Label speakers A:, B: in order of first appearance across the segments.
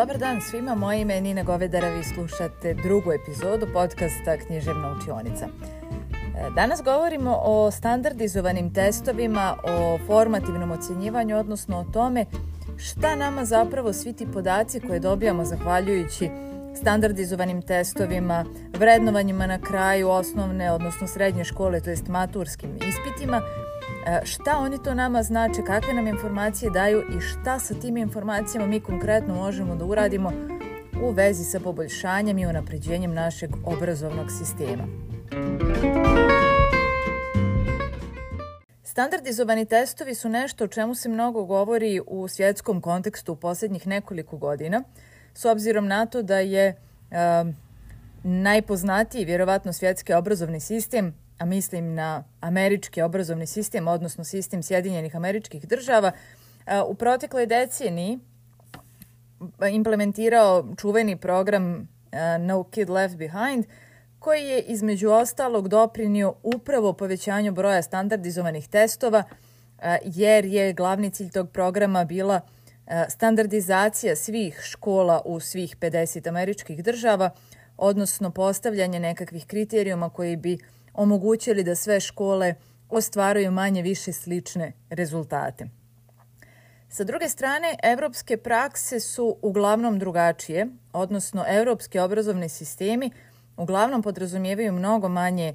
A: dobar dan svima, moje ime je Nina Govedara, vi slušate drugu epizodu podcasta Književna učionica. E, danas govorimo o standardizovanim testovima, o formativnom ocjenjivanju, odnosno o tome šta nama zapravo svi ti podaci koje dobijamo zahvaljujući standardizovanim testovima, vrednovanjima na kraju osnovne, odnosno srednje škole, to jest maturskim ispitima, šta oni to nama znače, kakve nam informacije daju i šta sa tim informacijama mi konkretno možemo da uradimo u vezi sa poboljšanjem i unapređenjem našeg obrazovnog sistema. Standardizovani testovi su nešto o čemu se mnogo govori u svjetskom kontekstu u poslednjih nekoliko godina, s obzirom na to da je e, najpoznatiji, vjerovatno, svjetski obrazovni sistem a mislim na američki obrazovni sistem, odnosno sistem Sjedinjenih američkih država, u protekloj deceniji implementirao čuveni program No Kid Left Behind, koji je između ostalog doprinio upravo povećanju broja standardizovanih testova, jer je glavni cilj tog programa bila standardizacija svih škola u svih 50 američkih država, odnosno postavljanje nekakvih kriterijuma koji bi omogućili da sve škole ostvaruju manje više slične rezultate. Sa druge strane, evropske prakse su uglavnom drugačije, odnosno evropski obrazovni sistemi uglavnom podrazumijevaju mnogo manje e,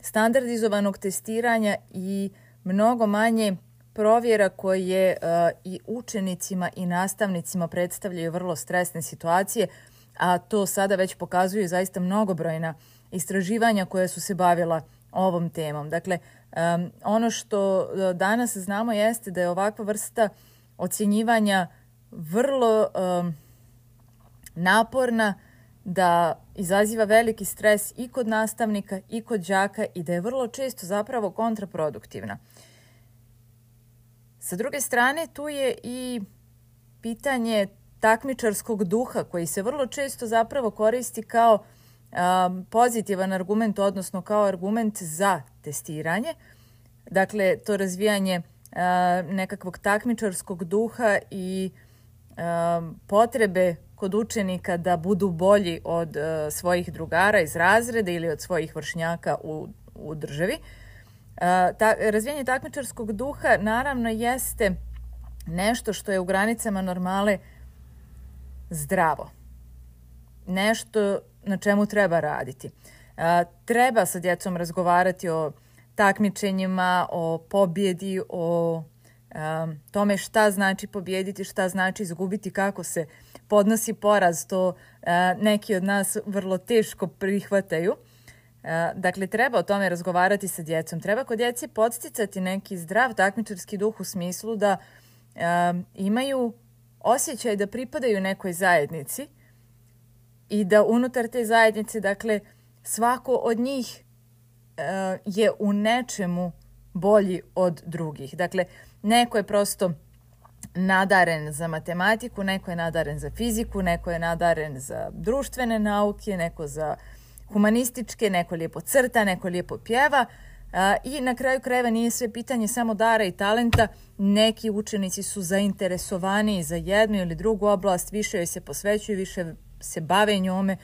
A: standardizovanog testiranja i mnogo manje provjera koje e, i učenicima i nastavnicima predstavljaju vrlo stresne situacije, a to sada već pokazuju zaista mnogobrojna istraživanja koja su se bavila ovom temom. Dakle, um, ono što e, danas znamo jeste da je ovakva vrsta ocjenjivanja vrlo um, naporna, da izaziva veliki stres i kod nastavnika i kod đaka i da je vrlo često zapravo kontraproduktivna. Sa druge strane, tu je i pitanje takmičarskog duha koji se vrlo često zapravo koristi kao pozitivan argument, odnosno kao argument za testiranje. Dakle, to razvijanje nekakvog takmičarskog duha i potrebe kod učenika da budu bolji od svojih drugara iz razreda ili od svojih vršnjaka u, u državi. Ta, razvijanje takmičarskog duha naravno jeste nešto što je u granicama normale zdravo. Nešto na čemu treba raditi. Treba sa djecom razgovarati o takmičenjima, o pobjedi, o tome šta znači pobjediti, šta znači izgubiti, kako se podnosi poraz, to neki od nas vrlo teško prihvataju. Dakle, treba o tome razgovarati sa djecom. Treba kod djeci podsticati neki zdrav takmičarski duh u smislu da imaju osjećaj da pripadaju nekoj zajednici, i da unutar te zajednice, dakle, svako od njih uh, je u nečemu bolji od drugih. Dakle, neko je prosto nadaren za matematiku, neko je nadaren za fiziku, neko je nadaren za društvene nauke, neko za humanističke, neko lijepo crta, neko lijepo pjeva. A, I na kraju krajeva nije sve pitanje samo dara i talenta. Neki učenici su zainteresovani za jednu ili drugu oblast, više joj se posvećuju, više se bave njome,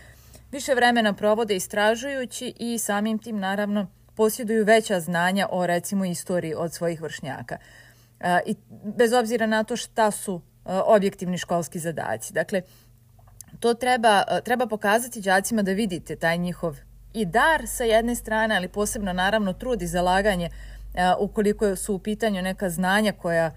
A: više vremena provode istražujući i samim tim naravno posjeduju veća znanja o recimo istoriji od svojih vršnjaka. I bez obzira na to šta su objektivni školski zadaci. Dakle, to treba, treba pokazati đacima da vidite taj njihov i dar sa jedne strane, ali posebno naravno trud i zalaganje ukoliko su u pitanju neka znanja koja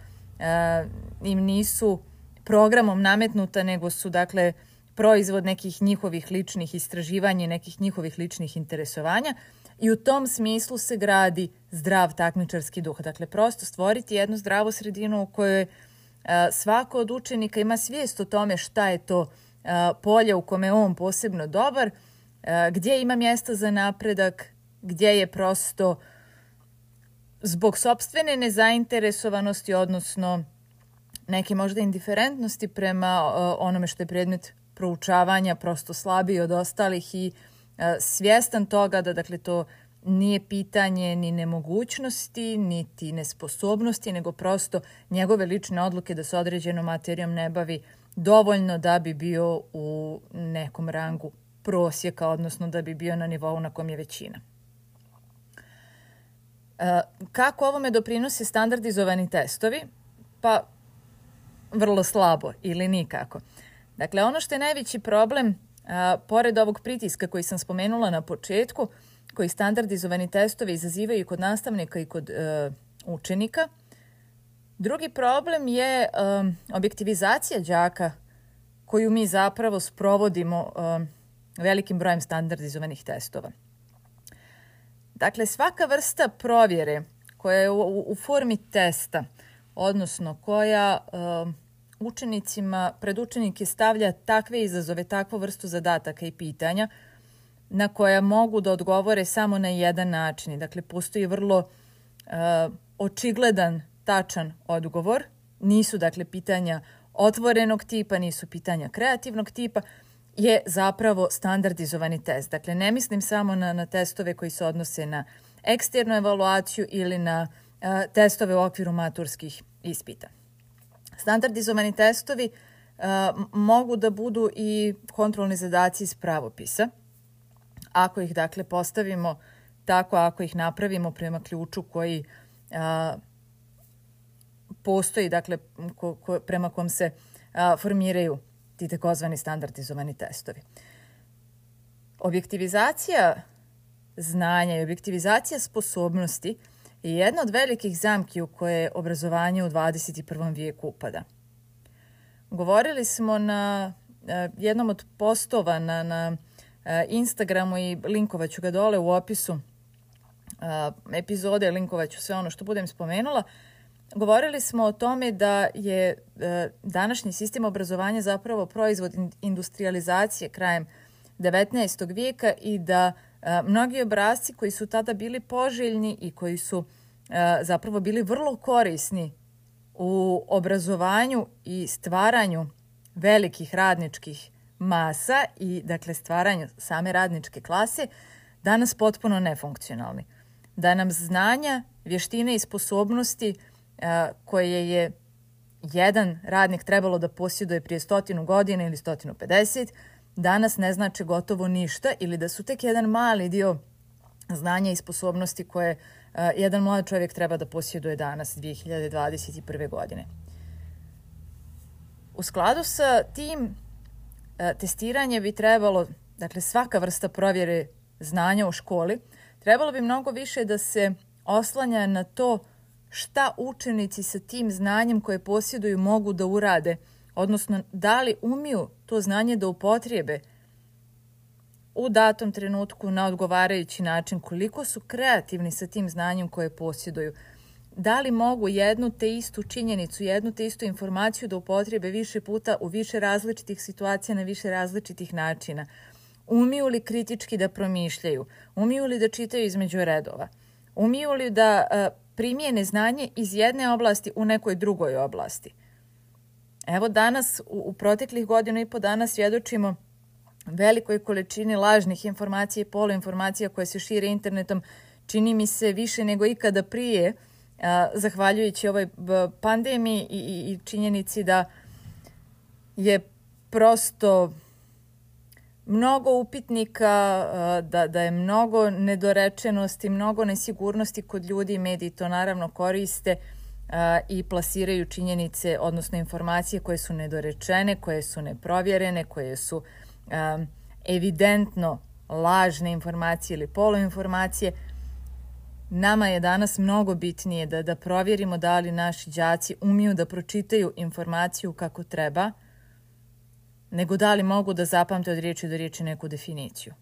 A: im nisu programom nametnuta, nego su dakle proizvod nekih njihovih ličnih istraživanja i nekih njihovih ličnih interesovanja i u tom smislu se gradi zdrav takmičarski duh. Dakle, prosto stvoriti jednu zdravu sredinu u kojoj a, svako od učenika ima svijest o tome šta je to a, polje u kome je on posebno dobar, a, gdje ima mjesta za napredak, gdje je prosto zbog sobstvene nezainteresovanosti, odnosno neke možda indiferentnosti prema onome što je predmet proučavanja prosto slabiji od ostalih i e, svjestan toga da dakle to nije pitanje ni nemogućnosti, niti nesposobnosti, nego prosto njegove lične odluke da se određenom materijom ne bavi dovoljno da bi bio u nekom rangu prosjeka, odnosno da bi bio na nivou na kom je većina. E, kako ovome doprinose standardizovani testovi? Pa vrlo slabo ili nikako. Dakle, ono što je najveći problem, a, pored ovog pritiska koji sam spomenula na početku, koji standardizovani testovi izazivaju kod nastavnika i kod e, učenika, drugi problem je e, objektivizacija đaka koju mi zapravo sprovodimo e, velikim brojem standardizovanih testova. Dakle, svaka vrsta provjere koja je u, u formi testa, odnosno koja uh, učenicima, pred učenike stavlja takve izazove, takvu vrstu zadataka i pitanja na koja mogu da odgovore samo na jedan način. Dakle, postoji vrlo uh, očigledan, tačan odgovor. Nisu, dakle, pitanja otvorenog tipa, nisu pitanja kreativnog tipa, je zapravo standardizovani test. Dakle, ne mislim samo na, na testove koji se odnose na eksternu evaluaciju ili na uh, testove u okviru maturskih ispita. Standardizovani testovi uh, mogu da budu i kontrolni zadaci iz pravopisa. Ako ih, dakle, postavimo tako, ako ih napravimo prema ključu koji uh, postoji, dakle, ko, ko, prema kom se uh, formiraju ti takozvani standardizovani testovi. Objektivizacija znanja i objektivizacija sposobnosti je jedna od velikih zamki u koje obrazovanje u 21. vijeku upada. Govorili smo na eh, jednom od postova na, na eh, Instagramu i linkovaću ga dole u opisu eh, epizode, linkovaću sve ono što budem spomenula, Govorili smo o tome da je e, današnji sistem obrazovanja zapravo proizvod industrializacije krajem 19. vijeka i da e, mnogi obrazci koji su tada bili poželjni i koji su e, zapravo bili vrlo korisni u obrazovanju i stvaranju velikih radničkih masa i dakle stvaranju same radničke klase danas potpuno nefunkcionalni. Da nam znanja, vještine i sposobnosti – koje je jedan radnik trebalo da posjeduje prije stotinu godina ili stotinu pedeset, danas ne znači gotovo ništa ili da su tek jedan mali dio znanja i sposobnosti koje jedan mlad čovjek treba da posjeduje danas 2021. godine. U skladu sa tim testiranje bi trebalo, dakle svaka vrsta provjere znanja u školi, trebalo bi mnogo više da se oslanja na to šta učenici sa tim znanjem koje posjeduju mogu da urade, odnosno da li umiju to znanje da upotrijebe u datom trenutku na odgovarajući način, koliko su kreativni sa tim znanjem koje posjeduju, da li mogu jednu te istu činjenicu, jednu te istu informaciju da upotrijebe više puta u više različitih situacija na više različitih načina, umiju li kritički da promišljaju, umiju li da čitaju između redova, umiju li da primijene znanje iz jedne oblasti u nekoj drugoj oblasti. Evo danas, u, u proteklih godina i po dana svjedočimo velikoj količini lažnih informacija i poluinformacija koje se šire internetom, čini mi se više nego ikada prije, a, zahvaljujući ovoj pandemiji i, i, i činjenici da je prosto mnogo upitnika, da, da je mnogo nedorečenosti, mnogo nesigurnosti kod ljudi i mediji to naravno koriste i plasiraju činjenice, odnosno informacije koje su nedorečene, koje su neprovjerene, koje su evidentno lažne informacije ili poluinformacije. Nama je danas mnogo bitnije da, da provjerimo da li naši đaci umiju da pročitaju informaciju kako treba – nego da li mogu da zapamte od riječi do riječi neku definiciju.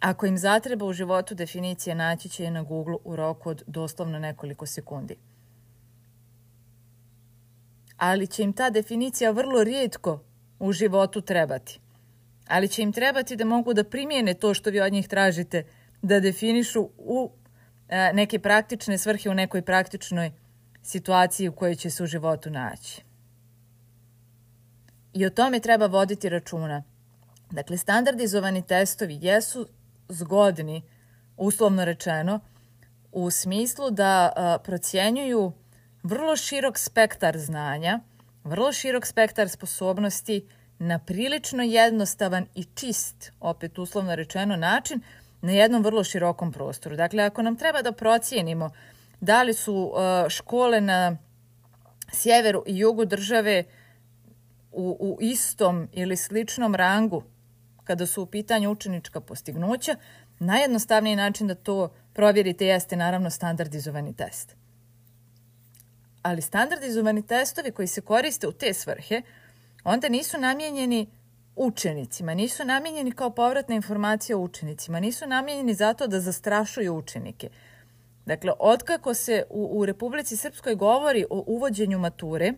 A: Ako im zatreba u životu definicije, naći će je na Google u roku od doslovno nekoliko sekundi. Ali će im ta definicija vrlo rijetko u životu trebati. Ali će im trebati da mogu da primijene to što vi od njih tražite, da definišu u e, neke praktične svrhe, u nekoj praktičnoj situaciji u kojoj će se u životu naći. I o tome treba voditi računa. Dakle, standardizovani testovi jesu zgodni, uslovno rečeno, u smislu da a, procjenjuju vrlo širok spektar znanja, vrlo širok spektar sposobnosti na prilično jednostavan i čist, opet uslovno rečeno, način na jednom vrlo širokom prostoru. Dakle, ako nam treba da procijenimo da li su uh, škole na sjeveru i jugu države u, u istom ili sličnom rangu kada su u pitanju učenička postignuća, najjednostavniji način da to provjerite jeste naravno standardizovani test. Ali standardizovani testovi koji se koriste u te svrhe onda nisu namijenjeni učenicima, nisu namijenjeni kao povratna informacija učenicima, nisu namijenjeni zato da zastrašuju učenike. Dakle, otkako se u, u Republici Srpskoj govori o uvođenju mature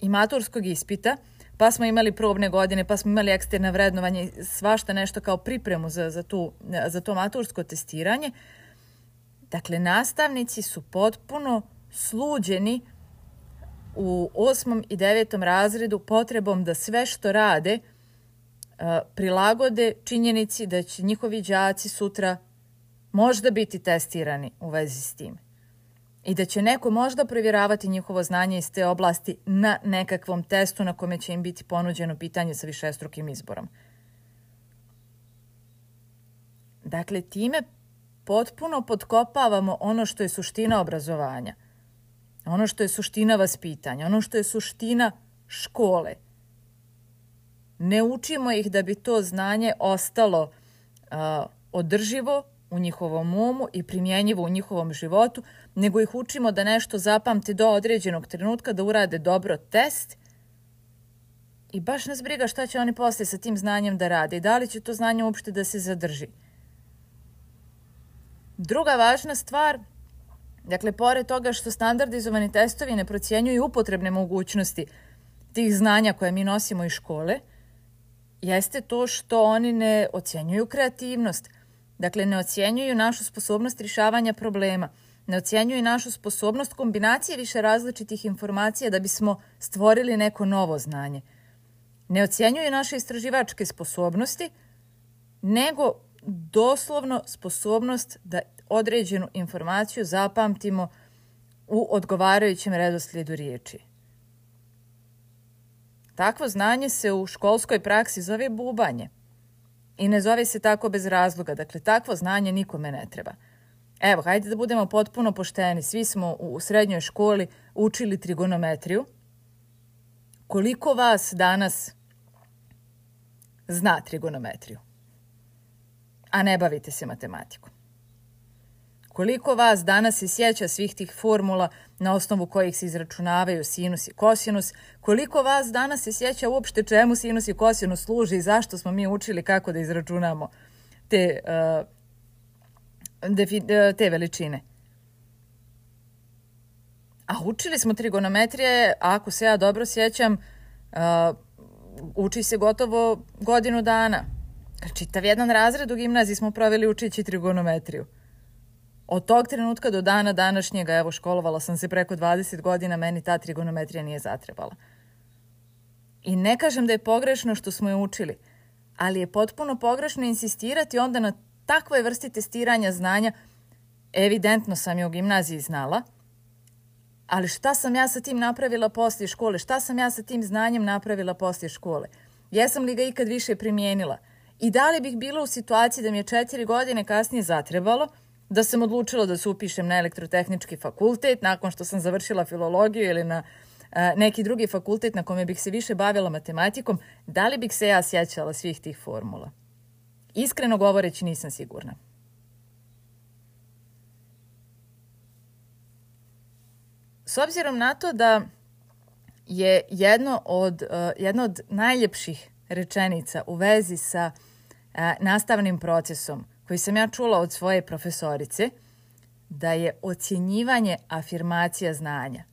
A: i maturskog ispita, pa smo imali probne godine, pa smo imali eksterne vrednovanje, svašta nešto kao pripremu za, za, tu, za to matursko testiranje. Dakle, nastavnici su potpuno sluđeni u osmom i devetom razredu potrebom da sve što rade prilagode činjenici da će njihovi đaci sutra možda biti testirani u vezi s tim i da će neko možda provjeravati njihovo znanje iz te oblasti na nekakvom testu na kome će im biti ponuđeno pitanje sa višestrukim izborom. Dakle, time potpuno podkopavamo ono što je suština obrazovanja, ono što je suština vaspitanja, ono što je suština škole. Ne učimo ih da bi to znanje ostalo uh, održivo u njihovom umu i primjenjivo u njihovom životu, nego ih učimo da nešto zapamte do određenog trenutka, da urade dobro test i baš nas briga šta će oni posle sa tim znanjem da rade i da li će to znanje uopšte da se zadrži. Druga važna stvar, dakle, pored toga što standardizovani testovi ne procjenjuju upotrebne mogućnosti tih znanja koje mi nosimo iz škole, jeste to što oni ne ocjenjuju kreativnost – Dakle, ne ocjenjuju našu sposobnost rješavanja problema, ne ocjenjuju našu sposobnost kombinacije više različitih informacija da bismo stvorili neko novo znanje. Ne ocjenjuju naše istraživačke sposobnosti, nego doslovno sposobnost da određenu informaciju zapamtimo u odgovarajućem redoslijedu riječi. Takvo znanje se u školskoj praksi zove bubanje – I ne zove se tako bez razloga. Dakle, takvo znanje nikome ne treba. Evo, hajde da budemo potpuno pošteni. Svi smo u srednjoj školi učili trigonometriju. Koliko vas danas zna trigonometriju? A ne bavite se matematikom. Koliko vas danas se sjeća svih tih formula na osnovu kojih se izračunavaju sinus i kosinus? Koliko vas danas se sjeća uopšte čemu sinus i kosinus služi i zašto smo mi učili kako da izračunamo te, defi, uh, te veličine? A učili smo trigonometrije, ako se ja dobro sjećam, uh, uči se gotovo godinu dana. Čitav jedan razred u gimnaziji smo proveli učići trigonometriju. Od tog trenutka do dana današnjega, evo školovala sam se preko 20 godina, meni ta trigonometrija nije zatrebala. I ne kažem da je pogrešno što smo je učili, ali je potpuno pogrešno insistirati onda na takvoj vrsti testiranja znanja. Evidentno sam je u gimnaziji znala, ali šta sam ja sa tim napravila poslije škole? Šta sam ja sa tim znanjem napravila poslije škole? Jesam li ga ikad više primijenila? I da li bih bila u situaciji da mi je četiri godine kasnije zatrebalo – da sam odlučila da se upišem na elektrotehnički fakultet nakon što sam završila filologiju ili na neki drugi fakultet na kome bih se više bavila matematikom, da li bih se ja sjećala svih tih formula? Iskreno govoreći nisam sigurna. S obzirom na to da je jedno od, jedno od najljepših rečenica u vezi sa nastavnim procesom koji sam ja čula od svoje profesorice, da je ocjenjivanje afirmacija znanja.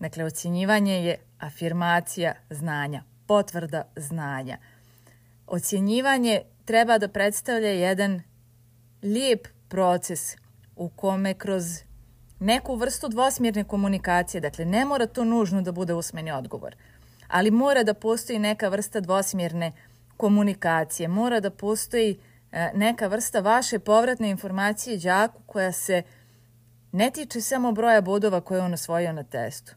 A: Dakle, ocjenjivanje je afirmacija znanja, potvrda znanja. Ocjenjivanje treba da predstavlja jedan lijep proces u kome kroz neku vrstu dvosmjerne komunikacije, dakle ne mora to nužno da bude usmeni odgovor, ali mora da postoji neka vrsta dvosmjerne komunikacije, mora da postoji neka vrsta vaše povratne informacije đaku koja se ne tiče samo broja bodova koje on osvojio na testu,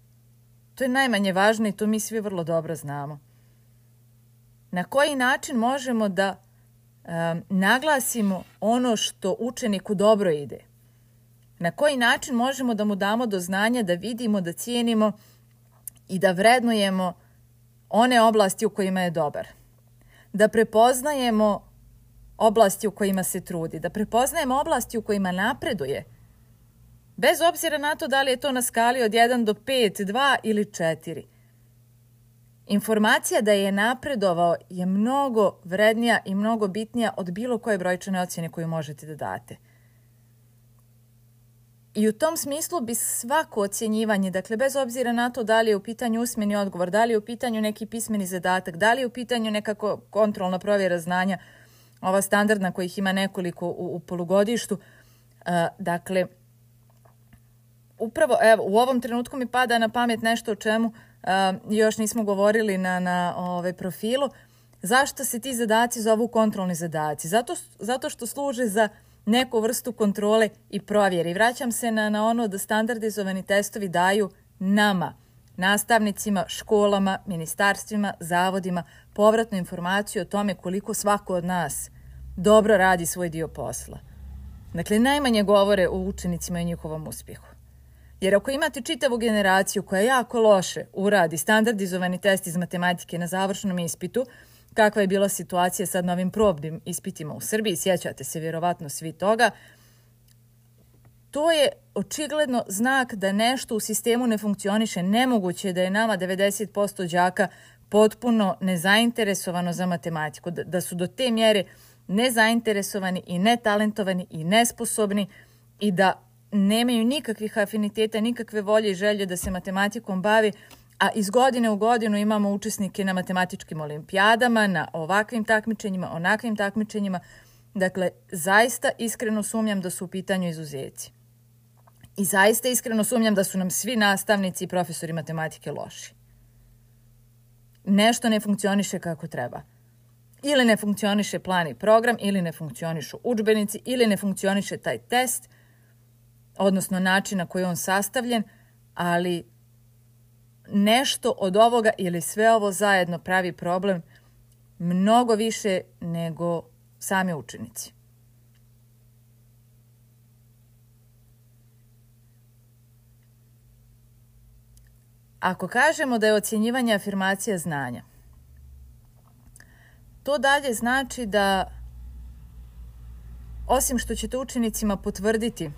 A: To je najmanje važno i to mi svi vrlo dobro znamo. Na koji način možemo da um, naglasimo ono što učeniku dobro ide? Na koji način možemo da mu damo do znanja da vidimo, da cijenimo i da vrednujemo one oblasti u kojima je dobar? Da prepoznajemo oblasti u kojima se trudi, da prepoznajemo oblasti u kojima napreduje, bez obzira na to da li je to na skali od 1 do 5, 2 ili 4. Informacija da je napredovao je mnogo vrednija i mnogo bitnija od bilo koje brojčane ocjene koju možete da date. I u tom smislu bi svako ocjenjivanje, dakle bez obzira na to da li je u pitanju usmeni odgovor, da li je u pitanju neki pismeni zadatak, da li je u pitanju nekako kontrolna provjera znanja, ova standardna kojih ima nekoliko u, u polugodištu, uh, dakle, upravo evo, u ovom trenutku mi pada na pamet nešto o čemu uh, još nismo govorili na, na ovaj profilu. Zašto se ti zadaci zovu kontrolni zadaci? Zato, zato što služe za neku vrstu kontrole i provjere. Vraćam se na, na ono da standardizovani testovi daju nama, nastavnicima, školama, ministarstvima, zavodima, povratnu informaciju o tome koliko svako od nas dobro radi svoj dio posla. Dakle, najmanje govore o učenicima i njihovom uspjehu. Jer ako imate čitavu generaciju koja jako loše uradi standardizovani test iz matematike na završnom ispitu, kakva je bila situacija sad na ovim probnim ispitima u Srbiji, sjećate se vjerovatno svi toga, to je očigledno znak da nešto u sistemu ne funkcioniše. Nemoguće da je nama 90% đaka potpuno nezainteresovano za matematiku, da, da su do te mjere nezainteresovani i netalentovani i nesposobni i da nemaju nikakvih afiniteta, nikakve volje i želje da se matematikom bavi, a iz godine u godinu imamo učesnike na matematičkim olimpijadama, na ovakvim takmičenjima, onakvim takmičenjima. Dakle, zaista iskreno sumnjam da su u pitanju izuzeci. I zaista iskreno sumnjam da su nam svi nastavnici i profesori matematike loši. Nešto ne funkcioniše kako treba. Ili ne funkcioniše plan i program, ili ne funkcionišu učbenici, ili ne funkcioniše taj test – odnosno način na koji je on sastavljen, ali nešto od ovoga ili sve ovo zajedno pravi problem mnogo više nego sami učenici. Ako kažemo da je ocjenjivanje afirmacija znanja, to dalje znači da osim što ćete učenicima potvrditi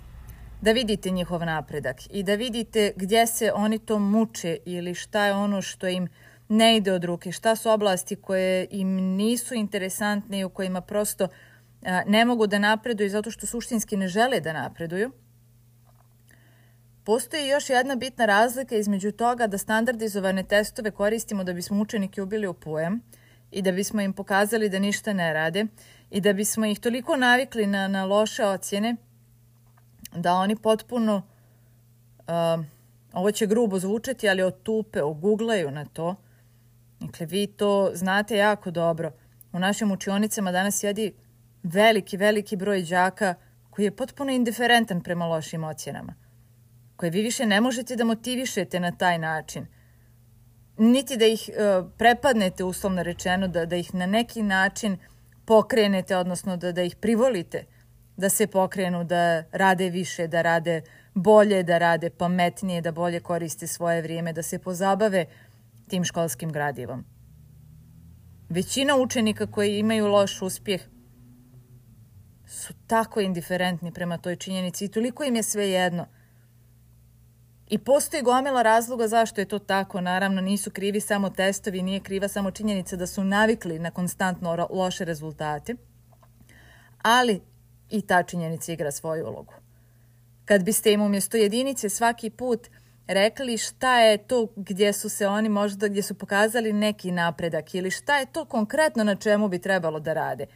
A: da vidite njihov napredak i da vidite gdje se oni to muče ili šta je ono što im ne ide od ruke, šta su oblasti koje im nisu interesantne i u kojima prosto ne mogu da napreduju zato što suštinski ne žele da napreduju. Postoji još jedna bitna razlika između toga da standardizovane testove koristimo da bismo učenike ubili u pojem i da bismo im pokazali da ništa ne rade i da bismo ih toliko navikli na, na loše ocjene da oni potpuno, uh, ovo će grubo zvučati, ali otupe, oguglaju na to. Dakle, vi to znate jako dobro. U našim učionicama danas jedi veliki, veliki broj đaka koji je potpuno indiferentan prema lošim ocjenama. Koje vi više ne možete da motivišete na taj način. Niti da ih uh, prepadnete, uslovno rečeno, da, da ih na neki način pokrenete, odnosno da, da ih privolite – da se pokrenu, da rade više, da rade bolje, da rade pametnije, da bolje koriste svoje vrijeme, da se pozabave tim školskim gradivom. Većina učenika koji imaju loš uspjeh su tako indiferentni prema toj činjenici i toliko im je sve jedno. I postoji gomila razloga zašto je to tako. Naravno, nisu krivi samo testovi, nije kriva samo činjenica da su navikli na konstantno loše rezultate. Ali I ta činjenica igra svoju ulogu. Kad biste im umjesto jedinice svaki put rekli šta je to gdje su se oni možda, gdje su pokazali neki napredak ili šta je to konkretno na čemu bi trebalo da rade.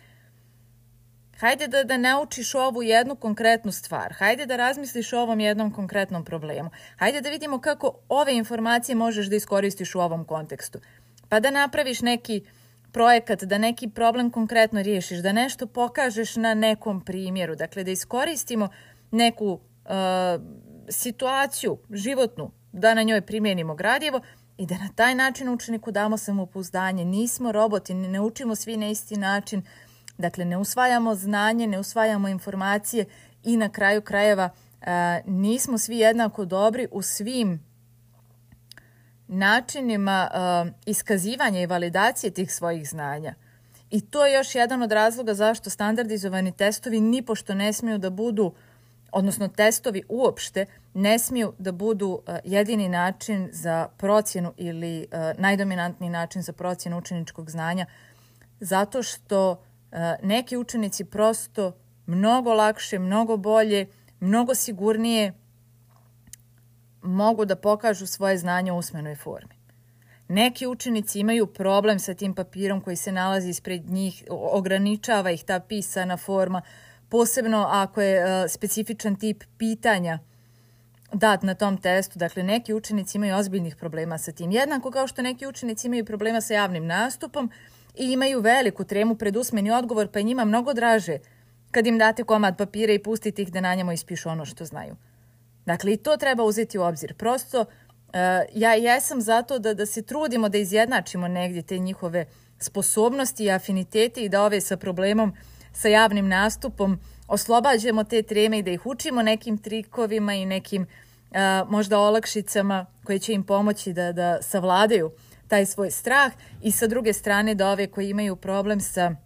A: Hajde da, da naučiš ovu jednu konkretnu stvar. Hajde da razmisliš o ovom jednom konkretnom problemu. Hajde da vidimo kako ove informacije možeš da iskoristiš u ovom kontekstu. Pa da napraviš neki projekat, da neki problem konkretno riješiš, da nešto pokažeš na nekom primjeru, dakle da iskoristimo neku uh, situaciju životnu da na njoj primijenimo gradivo i da na taj način učeniku damo samopouzdanje. Nismo roboti, ne učimo svi na isti način, dakle ne usvajamo znanje, ne usvajamo informacije i na kraju krajeva nismo svi jednako dobri u svim načinima iskazivanja i validacije tih svojih znanja. I to je još jedan od razloga zašto standardizovani testovi nipošto ne smiju da budu, odnosno testovi uopšte, ne smiju da budu jedini način za procjenu ili najdominantniji način za procjenu učeničkog znanja, zato što neki učenici prosto mnogo lakše, mnogo bolje, mnogo sigurnije mogu da pokažu svoje znanje u usmenoj formi. Neki učenici imaju problem sa tim papirom koji se nalazi ispred njih, ograničava ih ta pisana forma, posebno ako je uh, specifičan tip pitanja dat na tom testu. Dakle, neki učenici imaju ozbiljnih problema sa tim. Jednako kao što neki učenici imaju problema sa javnim nastupom i imaju veliku tremu pred usmeni odgovor, pa je njima mnogo draže kad im date komad papira i pustite ih da na njemu ispišu ono što znaju. Dakle, i to treba uzeti u obzir. Prosto, uh, ja jesam zato da, da se trudimo da izjednačimo negdje te njihove sposobnosti i afinitete i da ove sa problemom sa javnim nastupom oslobađamo te treme i da ih učimo nekim trikovima i nekim uh, možda olakšicama koje će im pomoći da, da savladaju taj svoj strah i sa druge strane da ove koji imaju problem sa uh,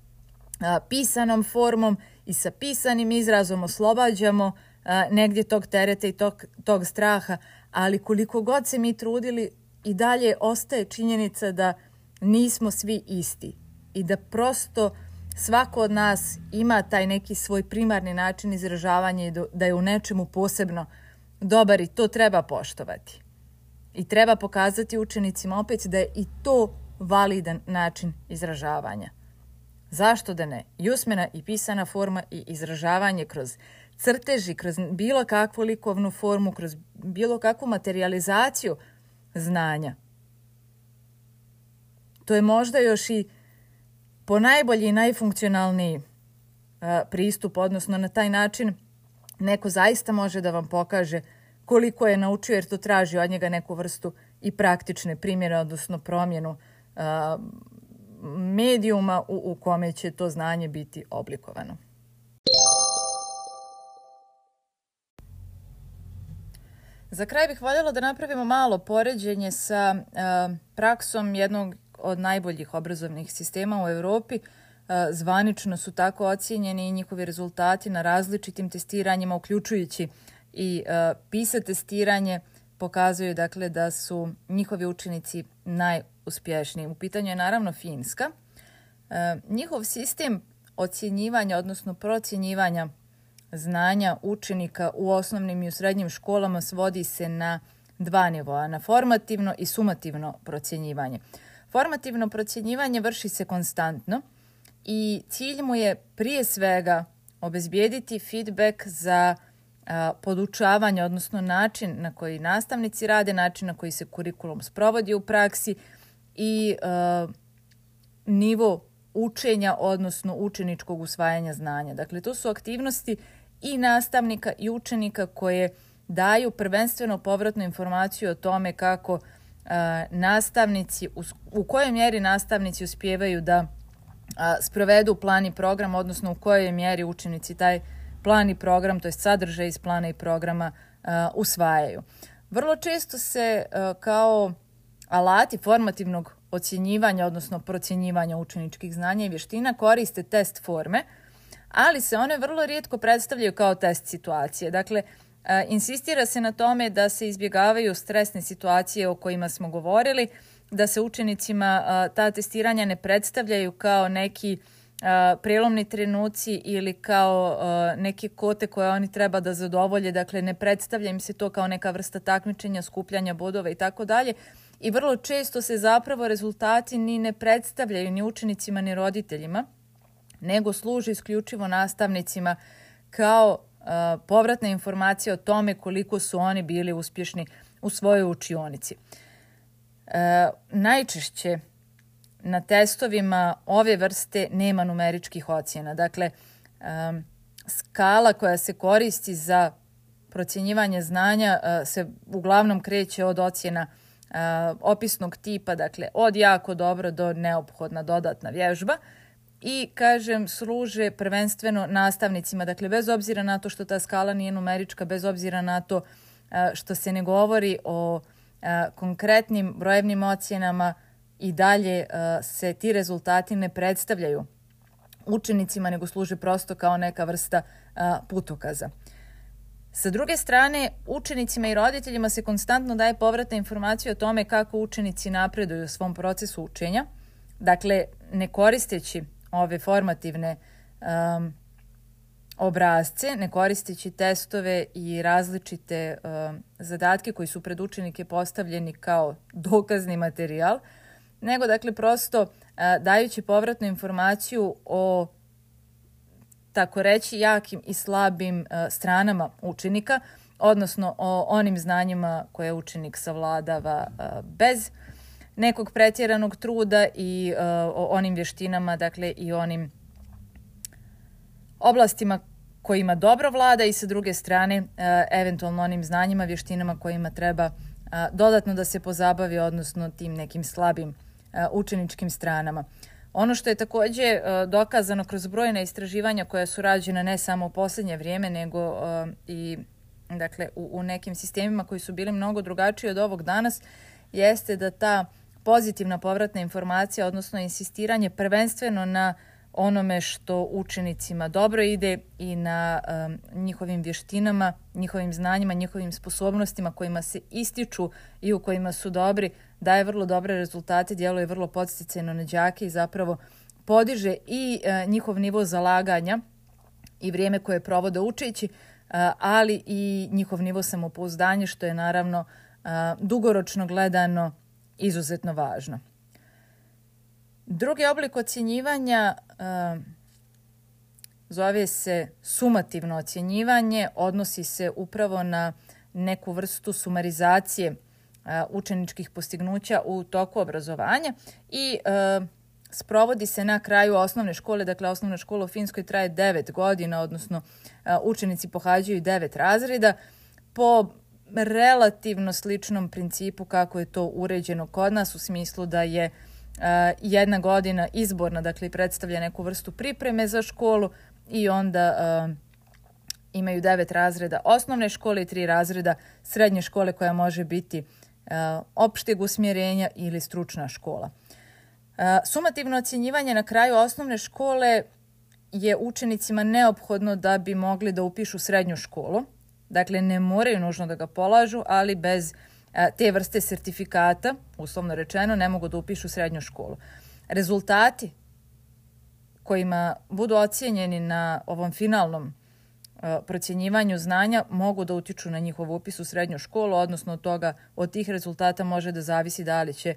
A: pisanom formom i sa pisanim izrazom oslobađamo a, negdje tog tereta i tog, tog straha, ali koliko god se mi trudili i dalje ostaje činjenica da nismo svi isti i da prosto svako od nas ima taj neki svoj primarni način izražavanja i da je u nečemu posebno dobar i to treba poštovati. I treba pokazati učenicima opet da je i to validan način izražavanja. Zašto da ne? I usmena i pisana forma i izražavanje kroz crteži, kroz bilo kakvu likovnu formu, kroz bilo kakvu materializaciju znanja. To je možda još i po najbolji i najfunkcionalniji pristup, odnosno na taj način neko zaista može da vam pokaže koliko je naučio, jer to traži od njega neku vrstu i praktične primjere, odnosno promjenu medijuma u, u kome će to znanje biti oblikovano. Za kraj bih voljela da napravimo malo poređenje sa uh, praksom jednog od najboljih obrazovnih sistema u Evropi. Uh, zvanično su tako ocijenjeni i njihovi rezultati na različitim testiranjima, uključujući i uh, PISA testiranje, pokazuju dakle da su njihovi učenici najuspješniji. U pitanju je naravno Finska. E, njihov sistem ocjenjivanja, odnosno procjenjivanja znanja učenika u osnovnim i u srednjim školama svodi se na dva nivoa, na formativno i sumativno procjenjivanje. Formativno procjenjivanje vrši se konstantno i cilj mu je prije svega obezbijediti feedback za podučavanje, odnosno način na koji nastavnici rade, način na koji se kurikulum sprovodi u praksi i nivo učenja, odnosno učeničkog usvajanja znanja. Dakle, to su aktivnosti i nastavnika i učenika koje daju prvenstveno povratnu informaciju o tome kako a, nastavnici, u, u kojoj mjeri nastavnici uspjevaju da a, sprovedu plan i program, odnosno u kojoj mjeri učenici taj plan i program, to je sadržaj iz plana i programa, uh, usvajaju. Vrlo često se uh, kao alati formativnog ocjenjivanja, odnosno procjenjivanja učeničkih znanja i vještina koriste test forme, ali se one vrlo rijetko predstavljaju kao test situacije. Dakle, uh, insistira se na tome da se izbjegavaju stresne situacije o kojima smo govorili, da se učenicima ta testiranja ne predstavljaju kao neki uh, prelomni trenuci ili kao neke kote koje oni treba da zadovolje, dakle ne predstavlja im se to kao neka vrsta takmičenja, skupljanja bodova i tako dalje. I vrlo često se zapravo rezultati ni ne predstavljaju ni učenicima ni roditeljima, nego služi isključivo nastavnicima kao povratna informacija o tome koliko su oni bili uspješni u svojoj učionici. Najčešće na testovima ove vrste nema numeričkih ocjena. Dakle, um, skala koja se koristi za procjenjivanje znanja se uglavnom kreće od ocjena opisnog tipa, dakle od jako dobro do neophodna dodatna vježba i kažem služe prvenstveno nastavnicima, dakle bez obzira na to što ta skala nije numerička, bez obzira na to što se ne govori o konkretnim brojevnim ocjenama i dalje se ti rezultati ne predstavljaju učenicima, nego služe prosto kao neka vrsta putokaza. Sa druge strane, učenicima i roditeljima se konstantno daje povratna informacija o tome kako učenici napreduju u svom procesu učenja. Dakle, ne koristeći ove formativne um, obrazce, ne koristeći testove i različite um, zadatke koji su pred učenike postavljeni kao dokazni materijal, nego dakle prosto dajući povratnu informaciju o tako reći jakim i slabim stranama učenika, odnosno o onim znanjima koje učenik savladava bez nekog pretjeranog truda i o onim vještinama, dakle i onim oblastima kojima dobro vlada i sa druge strane eventualno onim znanjima, vještinama kojima treba dodatno da se pozabavi, odnosno tim nekim slabim učeničkim stranama. Ono što je takođe uh, dokazano kroz brojne istraživanja koja su rađena ne samo u poslednje vrijeme, nego uh, i dakle, u, u nekim sistemima koji su bili mnogo drugačiji od ovog danas, jeste da ta pozitivna povratna informacija, odnosno insistiranje prvenstveno na onome što učenicima dobro ide i na um, njihovim vještinama, njihovim znanjima, njihovim sposobnostima kojima se ističu i u kojima su dobri, daje vrlo dobre rezultate, djeluje vrlo podsticajno na đake i zapravo podiže i uh, njihov nivo zalaganja i vrijeme koje provode učeći, uh, ali i njihov nivo samopouzdanja, što je naravno uh, dugoročno gledano izuzetno važno. Drugi oblik ocjenjivanja uh, zove se sumativno ocjenjivanje, odnosi se upravo na neku vrstu sumarizacije učeničkih postignuća u toku obrazovanja i uh, sprovodi se na kraju osnovne škole, dakle osnovna škola u Finskoj traje 9 godina, odnosno učenici pohađaju 9 razreda. Po relativno sličnom principu kako je to uređeno kod nas u smislu da je uh, jedna godina izborna, dakle predstavlja neku vrstu pripreme za školu i onda imaju devet razreda osnovne škole i tri razreda srednje škole koja može biti opšteg usmjerenja ili stručna škola. Sumativno ocjenjivanje na kraju osnovne škole je učenicima neophodno da bi mogli da upišu srednju školu. Dakle, ne moraju nužno da ga polažu, ali bez a, te vrste sertifikata, uslovno rečeno, ne mogu da upišu srednju školu. Rezultati kojima budu ocijenjeni na ovom finalnom procjenjivanju znanja mogu da utiču na njihov upis u srednju školu, odnosno od toga, od tih rezultata može da zavisi da li će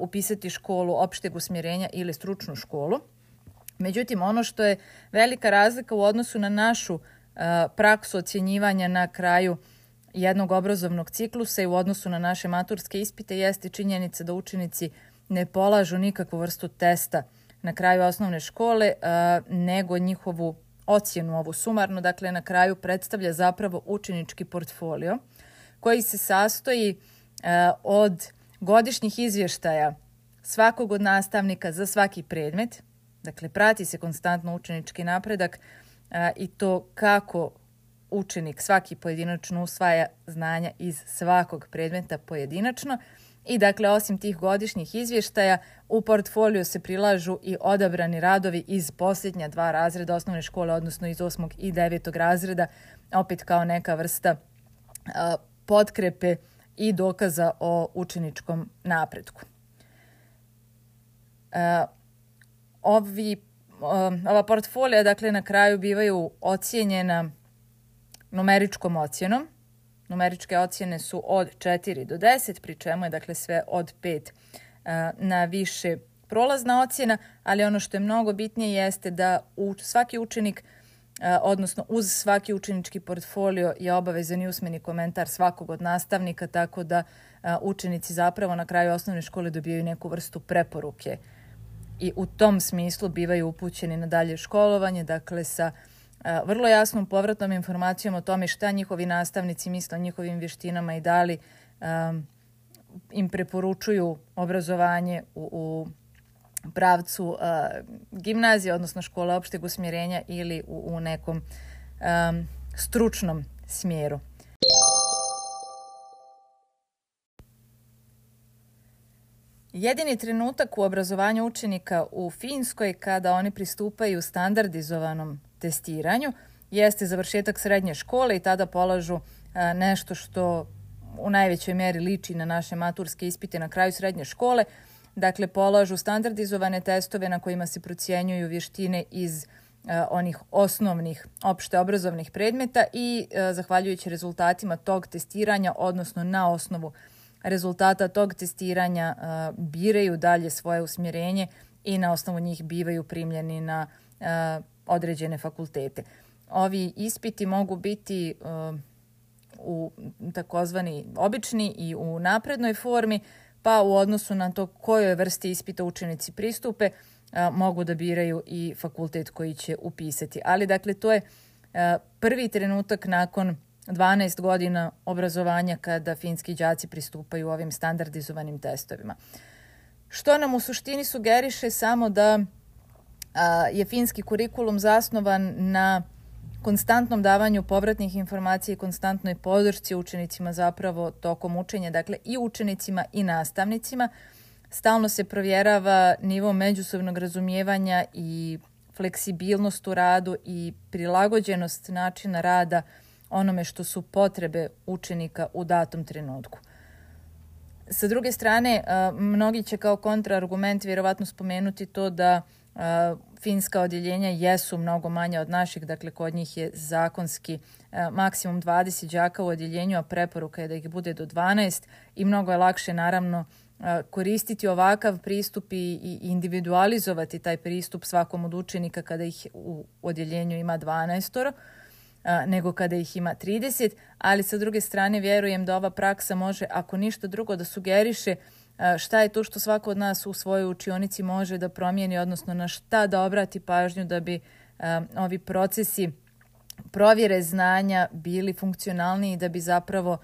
A: upisati školu opšteg usmjerenja ili stručnu školu. Međutim, ono što je velika razlika u odnosu na našu praksu ocjenjivanja na kraju jednog obrazovnog ciklusa i u odnosu na naše maturske ispite jeste činjenica da učenici ne polažu nikakvu vrstu testa na kraju osnovne škole, nego njihovu ocjenu ovu sumarno, dakle na kraju predstavlja zapravo učenički portfolio koji se sastoji od godišnjih izvještaja svakog od nastavnika za svaki predmet, dakle prati se konstantno učenički napredak, a, i to kako učenik svaki pojedinačno usvaja znanja iz svakog predmeta pojedinačno i dakle osim tih godišnjih izvještaja u portfolio se prilažu i odabrani radovi iz posljednja dva razreda osnovne škole, odnosno iz osmog i devetog razreda, opet kao neka vrsta a, potkrepe i dokaza o učeničkom napretku. A, ovi Um, ova portfolija, dakle, na kraju bivaju ocijenjena numeričkom ocjenom. Numeričke ocjene su od 4 do 10, pri čemu je, dakle, sve od 5 uh, na više prolazna ocjena, ali ono što je mnogo bitnije jeste da u, svaki učenik uh, odnosno uz svaki učenički portfolio je obavezan i usmeni komentar svakog od nastavnika, tako da uh, učenici zapravo na kraju osnovne škole dobijaju neku vrstu preporuke. I u tom smislu bivaju upućeni na dalje školovanje, dakle sa vrlo jasnom povratnom informacijom o tome šta njihovi nastavnici misle o njihovim vještinama i da li um, im preporučuju obrazovanje u, u pravcu uh, gimnazije, odnosno škole opšteg usmjerenja ili u, u nekom um, stručnom smjeru. Jedini trenutak u obrazovanju učenika u Finskoj kada oni pristupaju standardizovanom testiranju jeste završetak srednje škole i tada polažu a, nešto što u najvećoj meri liči na naše maturske ispite na kraju srednje škole. Dakle, polažu standardizovane testove na kojima se procjenjuju vještine iz a, onih osnovnih opšte obrazovnih predmeta i a, zahvaljujući rezultatima tog testiranja, odnosno na osnovu rezultata tog testiranja biraju dalje svoje usmjerenje i na osnovu njih bivaju primljeni na određene fakultete. Ovi ispiti mogu biti uh, u takozvani obični i u naprednoj formi, pa u odnosu na to kojoj vrsti ispita učenici pristupe, uh, mogu da biraju i fakultet koji će upisati. Ali dakle, to je uh, prvi trenutak nakon 12 godina obrazovanja kada finski đaci pristupaju ovim standardizovanim testovima. Što nam u suštini sugeriše samo da je finski kurikulum zasnovan na konstantnom davanju povratnih informacija i konstantnoj podršci učenicima zapravo tokom učenja, dakle i učenicima i nastavnicima. Stalno se provjerava nivo međusobnog razumijevanja i fleksibilnost u radu i prilagođenost načina rada onome što su potrebe učenika u datom trenutku. Sa druge strane, mnogi će kao kontraargument vjerovatno spomenuti to da finska odjeljenja jesu mnogo manje od naših, dakle kod njih je zakonski maksimum 20 đaka u odjeljenju, a preporuka je da ih bude do 12 i mnogo je lakše naravno koristiti ovakav pristup i individualizovati taj pristup svakom od učenika kada ih u odjeljenju ima 12 nego kada ih ima 30, ali sa druge strane vjerujem da ova praksa može, ako ništa drugo, da sugeriše uh, šta je to što svako od nas u svojoj učionici može da promijeni, odnosno na šta da obrati pažnju da bi ovi procesi provjere znanja bili funkcionalniji, da bi zapravo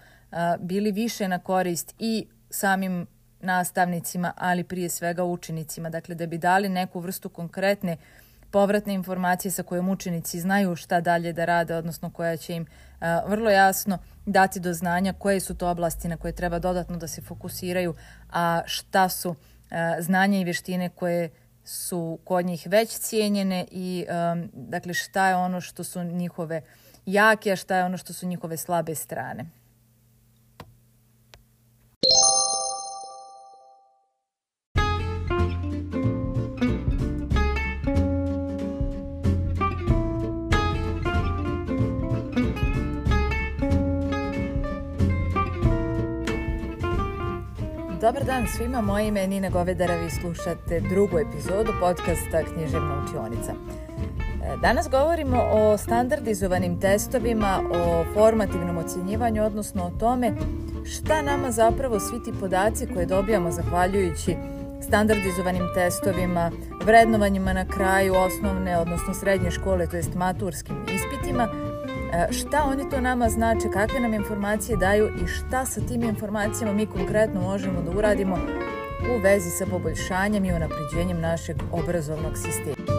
A: bili više na korist i samim nastavnicima, ali prije svega učenicima. Dakle, da bi dali neku vrstu konkretne povratne informacije sa kojom učenici znaju šta dalje da rade, odnosno koja će im vrlo jasno dati do znanja koje su to oblasti na koje treba dodatno da se fokusiraju, a šta su a, znanja i vještine koje su kod njih već cijenjene i a, dakle šta je ono što su njihove jake, a šta je ono što su njihove slabe strane. Dobar dan svima, moje ime je Nina Govedara, vi slušate drugu epizodu podcasta Književna učionica. E, danas govorimo o standardizovanim testovima, o formativnom ocjenjivanju, odnosno o tome šta nama zapravo svi ti podaci koje dobijamo zahvaljujući standardizovanim testovima, vrednovanjima na kraju osnovne, odnosno srednje škole, to jest maturskim ispitima, šta oni to nama znače, kakve nam informacije daju i šta sa tim informacijama mi konkretno možemo da uradimo u vezi sa poboljšanjem i unapređenjem našeg obrazovnog sistema.